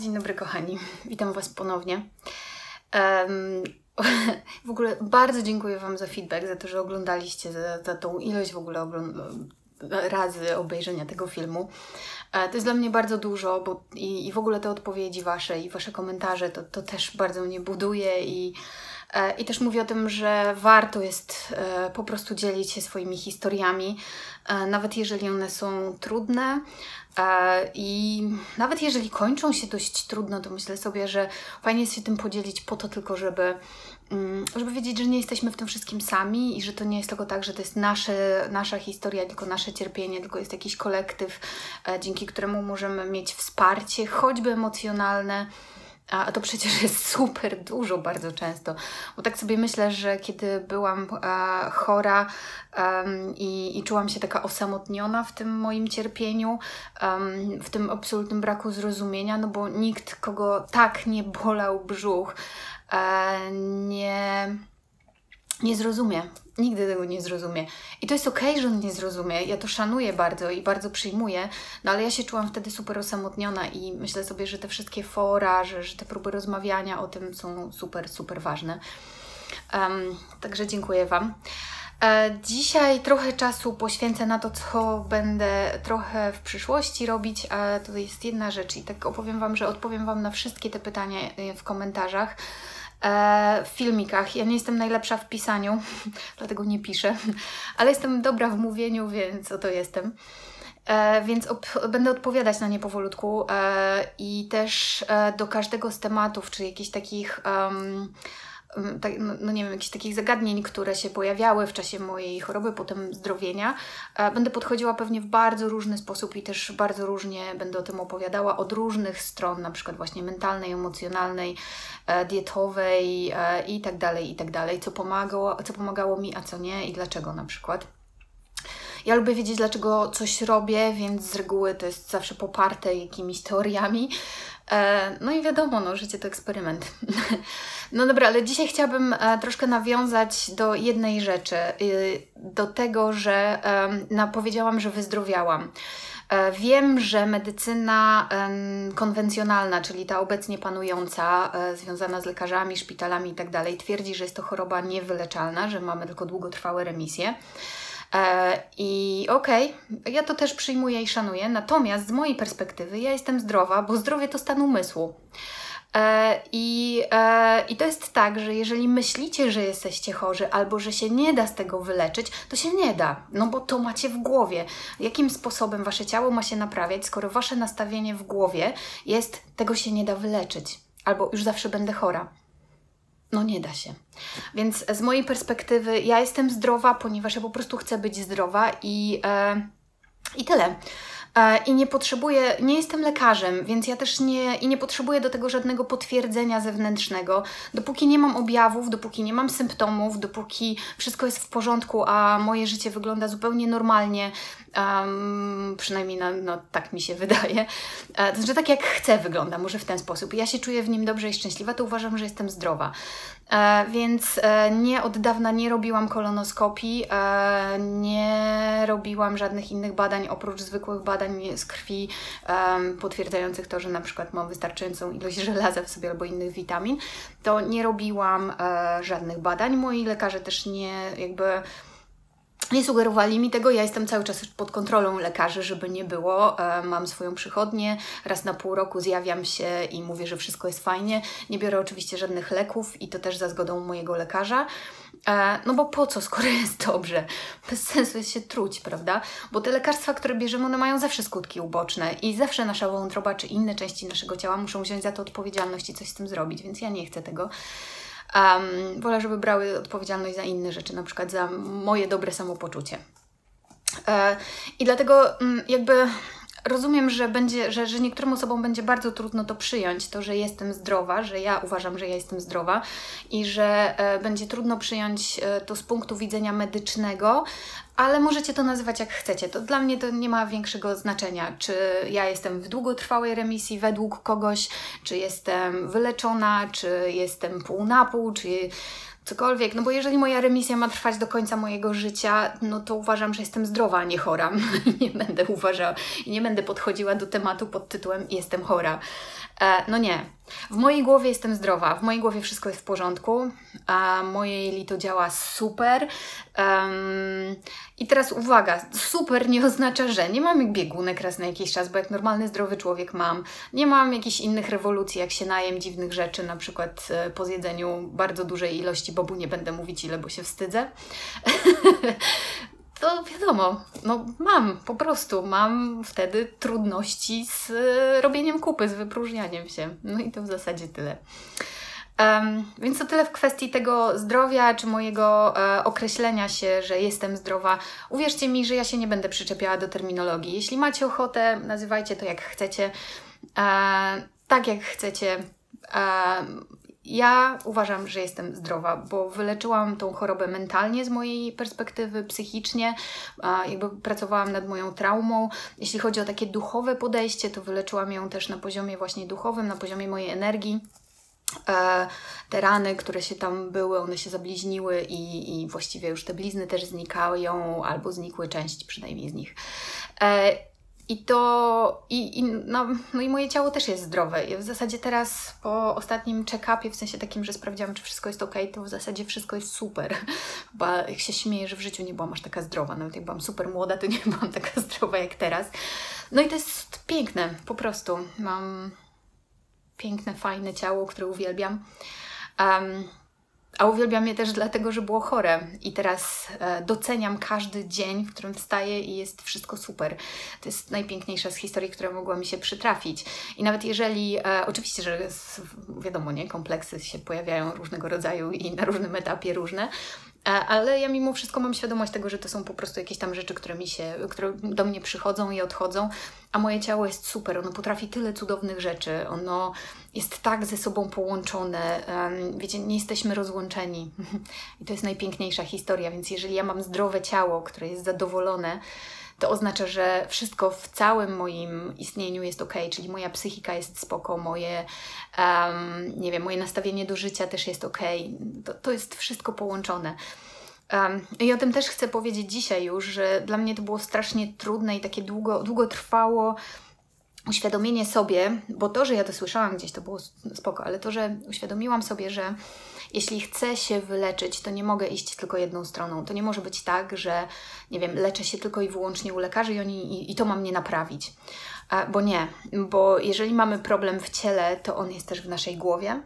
Dzień dobry, kochani. Witam Was ponownie. Um, w ogóle bardzo dziękuję Wam za feedback, za to, że oglądaliście, za, za tą ilość w ogóle razy obejrzenia tego filmu. E, to jest dla mnie bardzo dużo, bo i, i w ogóle te odpowiedzi Wasze i Wasze komentarze to, to też bardzo mnie buduje i, i też mówię o tym, że warto jest e, po prostu dzielić się swoimi historiami, nawet jeżeli one są trudne, i nawet jeżeli kończą się dość trudno, to myślę sobie, że fajnie jest się tym podzielić po to tylko, żeby, mm, żeby wiedzieć, że nie jesteśmy w tym wszystkim sami i że to nie jest tylko tak, że to jest nasze, nasza historia, tylko nasze cierpienie, tylko jest jakiś kolektyw, e, dzięki któremu możemy mieć wsparcie, choćby emocjonalne a to przecież jest super dużo bardzo często, bo tak sobie myślę, że kiedy byłam e, chora um, i, i czułam się taka osamotniona w tym moim cierpieniu, um, w tym absolutnym braku zrozumienia, no bo nikt, kogo tak nie bolał brzuch, e, nie nie zrozumie. Nigdy tego nie zrozumie. I to jest okej, okay, że on nie zrozumie. Ja to szanuję bardzo i bardzo przyjmuję, no ale ja się czułam wtedy super osamotniona i myślę sobie, że te wszystkie fora, że, że te próby rozmawiania o tym są super, super ważne. Um, także dziękuję Wam. E, dzisiaj trochę czasu poświęcę na to, co będę trochę w przyszłości robić, a to jest jedna rzecz i tak opowiem Wam, że odpowiem Wam na wszystkie te pytania e, w komentarzach. E, w filmikach. Ja nie jestem najlepsza w pisaniu, dlatego nie piszę, ale jestem dobra w mówieniu, więc oto jestem. E, więc op będę odpowiadać na nie powolutku e, i też e, do każdego z tematów, czy jakichś takich um, no, no, nie wiem, jakichś takich zagadnień, które się pojawiały w czasie mojej choroby, potem zdrowienia. E, będę podchodziła pewnie w bardzo różny sposób i też bardzo różnie będę o tym opowiadała od różnych stron, na przykład właśnie mentalnej, emocjonalnej, e, dietowej e, i tak dalej, i tak dalej, co pomagało, co pomagało mi, a co nie i dlaczego na przykład. Ja lubię wiedzieć, dlaczego coś robię, więc z reguły to jest zawsze poparte jakimiś teoriami. E, no i wiadomo, no, życie to eksperyment. No dobra, ale dzisiaj chciałabym e, troszkę nawiązać do jednej rzeczy, y, do tego, że powiedziałam, że wyzdrowiałam. E, wiem, że medycyna konwencjonalna, czyli ta obecnie panująca, związana z lekarzami, szpitalami itd., tak twierdzi, że jest to choroba niewyleczalna, że mamy tylko długotrwałe remisje. E, I okej, okay, ja to też przyjmuję i szanuję, natomiast z mojej perspektywy ja jestem zdrowa, bo zdrowie to stan umysłu. E, I, e, I to jest tak, że jeżeli myślicie, że jesteście chorzy albo że się nie da z tego wyleczyć, to się nie da, no bo to macie w głowie. Jakim sposobem wasze ciało ma się naprawiać, skoro wasze nastawienie w głowie jest tego się nie da wyleczyć, albo już zawsze będę chora. No nie da się. Więc z mojej perspektywy ja jestem zdrowa, ponieważ ja po prostu chcę być zdrowa i, e, i tyle. E, I nie potrzebuję, nie jestem lekarzem, więc ja też nie, i nie potrzebuję do tego żadnego potwierdzenia zewnętrznego. Dopóki nie mam objawów, dopóki nie mam symptomów, dopóki wszystko jest w porządku, a moje życie wygląda zupełnie normalnie, um, przynajmniej no, no, tak mi się wydaje, e, to znaczy tak jak chcę wygląda, może w ten sposób. Ja się czuję w nim dobrze i szczęśliwa, to uważam, że jestem zdrowa. E, więc e, nie od dawna nie robiłam kolonoskopii, e, nie robiłam żadnych innych badań oprócz zwykłych badań z krwi potwierdzających to, że na przykład mam wystarczającą ilość żelaza w sobie albo innych witamin. To nie robiłam żadnych badań. Moi lekarze też nie jakby nie sugerowali mi tego, ja jestem cały czas pod kontrolą lekarzy, żeby nie było. E, mam swoją przychodnię, raz na pół roku zjawiam się i mówię, że wszystko jest fajnie. Nie biorę oczywiście żadnych leków i to też za zgodą mojego lekarza. E, no bo po co, skoro jest dobrze? Bez sensu jest się truć, prawda? Bo te lekarstwa, które bierzemy, one mają zawsze skutki uboczne i zawsze nasza wątroba czy inne części naszego ciała muszą wziąć za to odpowiedzialność i coś z tym zrobić, więc ja nie chcę tego. Um, wolę, żeby brały odpowiedzialność za inne rzeczy, na przykład za moje dobre samopoczucie. E, I dlatego mm, jakby rozumiem, że, będzie, że, że niektórym osobom będzie bardzo trudno to przyjąć, to, że jestem zdrowa, że ja uważam, że ja jestem zdrowa i że e, będzie trudno przyjąć e, to z punktu widzenia medycznego, ale możecie to nazywać jak chcecie. To dla mnie to nie ma większego znaczenia, czy ja jestem w długotrwałej remisji według kogoś, czy jestem wyleczona, czy jestem pół na pół, czy cokolwiek, no bo jeżeli moja remisja ma trwać do końca mojego życia, no to uważam, że jestem zdrowa, a nie chora. nie będę uważała i nie będę podchodziła do tematu pod tytułem jestem chora. E, no nie. W mojej głowie jestem zdrowa, w mojej głowie wszystko jest w porządku, a moje jelito działa super. Um, I teraz uwaga, super nie oznacza, że nie mam biegunek raz na jakiś czas, bo jak normalny, zdrowy człowiek mam. Nie mam jakichś innych rewolucji, jak się najem dziwnych rzeczy, na przykład e, po zjedzeniu bardzo dużej ilości bobu, nie będę mówić ile, bo się wstydzę. to wiadomo, no mam, po prostu mam wtedy trudności z e, robieniem kupy, z wypróżnianiem się. No i to w zasadzie tyle. Um, więc to tyle w kwestii tego zdrowia, czy mojego e, określenia się, że jestem zdrowa. Uwierzcie mi, że ja się nie będę przyczepiała do terminologii. Jeśli macie ochotę, nazywajcie to jak chcecie, e, tak jak chcecie. E, ja uważam, że jestem zdrowa, bo wyleczyłam tą chorobę mentalnie z mojej perspektywy, psychicznie, jakby pracowałam nad moją traumą. Jeśli chodzi o takie duchowe podejście, to wyleczyłam ją też na poziomie właśnie duchowym, na poziomie mojej energii. E, te rany, które się tam były, one się zabliźniły i, i właściwie już te blizny też znikają, albo znikły część przynajmniej z nich. I to, i, i, no, no i moje ciało też jest zdrowe. I w zasadzie teraz po ostatnim check-upie, w sensie takim, że sprawdziłam, czy wszystko jest ok, to w zasadzie wszystko jest super. Chyba jak się śmieję, że w życiu nie byłam aż taka zdrowa. Nawet jak byłam super młoda, to nie byłam taka zdrowa jak teraz. No i to jest piękne, po prostu. Mam piękne, fajne ciało, które uwielbiam. Um, a uwielbiam je też dlatego, że było chore i teraz e, doceniam każdy dzień, w którym wstaję i jest wszystko super. To jest najpiękniejsza z historii, która mogła mi się przytrafić. I nawet jeżeli, e, oczywiście, że wiadomo, nie, kompleksy się pojawiają różnego rodzaju i na różnym etapie różne, ale ja mimo wszystko mam świadomość tego, że to są po prostu jakieś tam rzeczy, które mi się, które do mnie przychodzą i odchodzą, a moje ciało jest super, ono potrafi tyle cudownych rzeczy, ono jest tak ze sobą połączone, wiecie, nie jesteśmy rozłączeni. I to jest najpiękniejsza historia, więc jeżeli ja mam zdrowe ciało, które jest zadowolone, to oznacza, że wszystko w całym moim istnieniu jest ok, czyli moja psychika jest spoko, moje, um, nie wiem, moje nastawienie do życia też jest ok. To, to jest wszystko połączone. Um, I o tym też chcę powiedzieć dzisiaj już, że dla mnie to było strasznie trudne i takie długo, długo trwało uświadomienie sobie, bo to, że ja to słyszałam gdzieś, to było spoko, ale to, że uświadomiłam sobie, że jeśli chcę się wyleczyć, to nie mogę iść tylko jedną stroną. To nie może być tak, że nie wiem, leczę się tylko i wyłącznie u lekarzy i, oni, i, i to ma mnie naprawić. A, bo nie, bo jeżeli mamy problem w ciele, to on jest też w naszej głowie.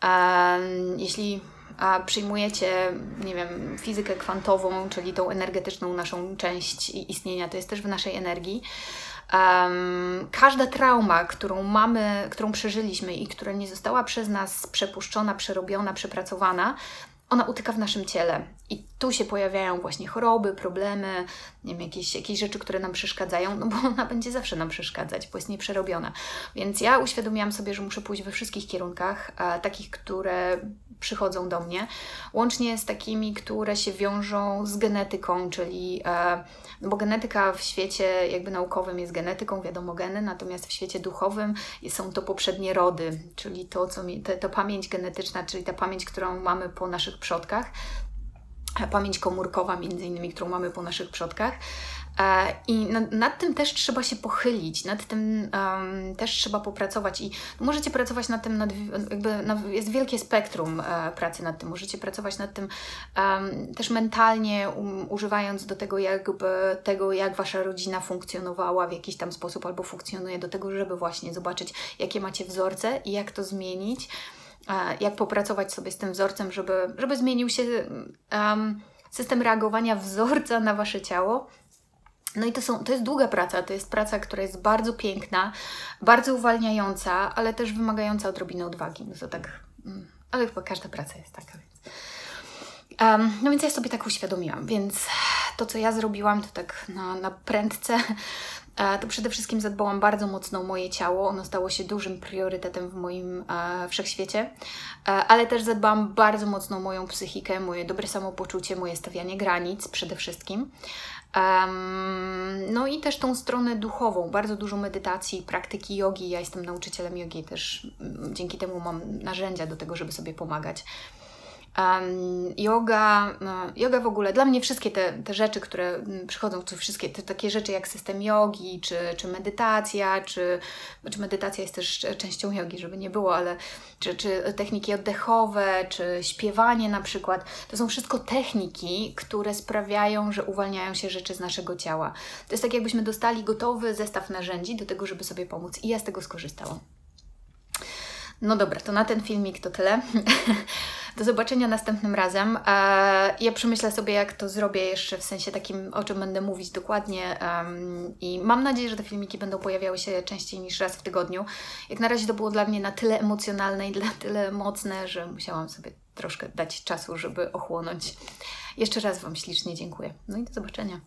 A, jeśli a przyjmujecie, nie wiem, fizykę kwantową, czyli tą energetyczną naszą część istnienia, to jest też w naszej energii, Um, każda trauma, którą mamy, którą przeżyliśmy i która nie została przez nas przepuszczona, przerobiona, przepracowana, ona utyka w naszym ciele. I tu się pojawiają właśnie choroby, problemy, nie wiem, jakieś, jakieś rzeczy, które nam przeszkadzają, no bo ona będzie zawsze nam przeszkadzać, bo jest nieprzerobiona. Więc ja uświadomiłam sobie, że muszę pójść we wszystkich kierunkach, a, takich, które przychodzą do mnie, łącznie z takimi, które się wiążą z genetyką, czyli, e, no bo genetyka w świecie jakby naukowym jest genetyką, wiadomo geny, natomiast w świecie duchowym są to poprzednie rody, czyli to, co mi, to pamięć genetyczna, czyli ta pamięć, którą mamy po naszych przodkach, pamięć komórkowa, między innymi, którą mamy po naszych przodkach. E, I nad, nad, tym też trzeba się pochylić, nad tym um, też trzeba popracować i możecie pracować nad tym, nad, jakby jest wielkie spektrum e, pracy nad tym, możecie pracować nad tym um, też mentalnie, um, używając do tego jakby tego, jak Wasza rodzina funkcjonowała w jakiś tam sposób albo funkcjonuje, do tego, żeby właśnie zobaczyć, jakie macie wzorce i jak to zmienić, jak popracować sobie z tym wzorcem, żeby, żeby zmienił się system reagowania wzorca na Wasze ciało, no i to, są, to jest długa praca, to jest praca, która jest bardzo piękna, bardzo uwalniająca, ale też wymagająca odrobiny odwagi. No to tak, mm, ale chyba każda praca jest taka, więc. Um, no więc ja sobie tak uświadomiłam, więc to, co ja zrobiłam, to tak na, na prędce, to przede wszystkim zadbałam bardzo mocno o moje ciało. Ono stało się dużym priorytetem w moim e, wszechświecie, e, ale też zadbałam bardzo mocno o moją psychikę, moje dobre samopoczucie, moje stawianie granic przede wszystkim. No i też tą stronę duchową, bardzo dużo medytacji, praktyki jogi. Ja jestem nauczycielem jogi, też mm, dzięki temu mam narzędzia do tego, żeby sobie pomagać. Yoga, no, yoga w ogóle, dla mnie wszystkie te, te rzeczy, które mm, przychodzą, wszystkie te takie rzeczy jak system jogi, czy, czy medytacja, czy, czy medytacja jest też częścią jogi, żeby nie było, ale czy, czy techniki oddechowe, czy śpiewanie na przykład, to są wszystko techniki, które sprawiają, że uwalniają się rzeczy z naszego ciała. To jest tak, jakbyśmy dostali gotowy zestaw narzędzi do tego, żeby sobie pomóc i ja z tego skorzystałam. No dobra, to na ten filmik to tyle. Do zobaczenia następnym razem. E, ja przemyślę sobie, jak to zrobię jeszcze w sensie takim, o czym będę mówić dokładnie. I mam nadzieję, że te filmiki będą pojawiały się częściej niż raz w tygodniu. Jak na razie to było dla mnie na tyle emocjonalne i na tyle mocne, że musiałam sobie troszkę dać czasu, żeby ochłonąć. Jeszcze raz Wam ślicznie dziękuję. No i do zobaczenia.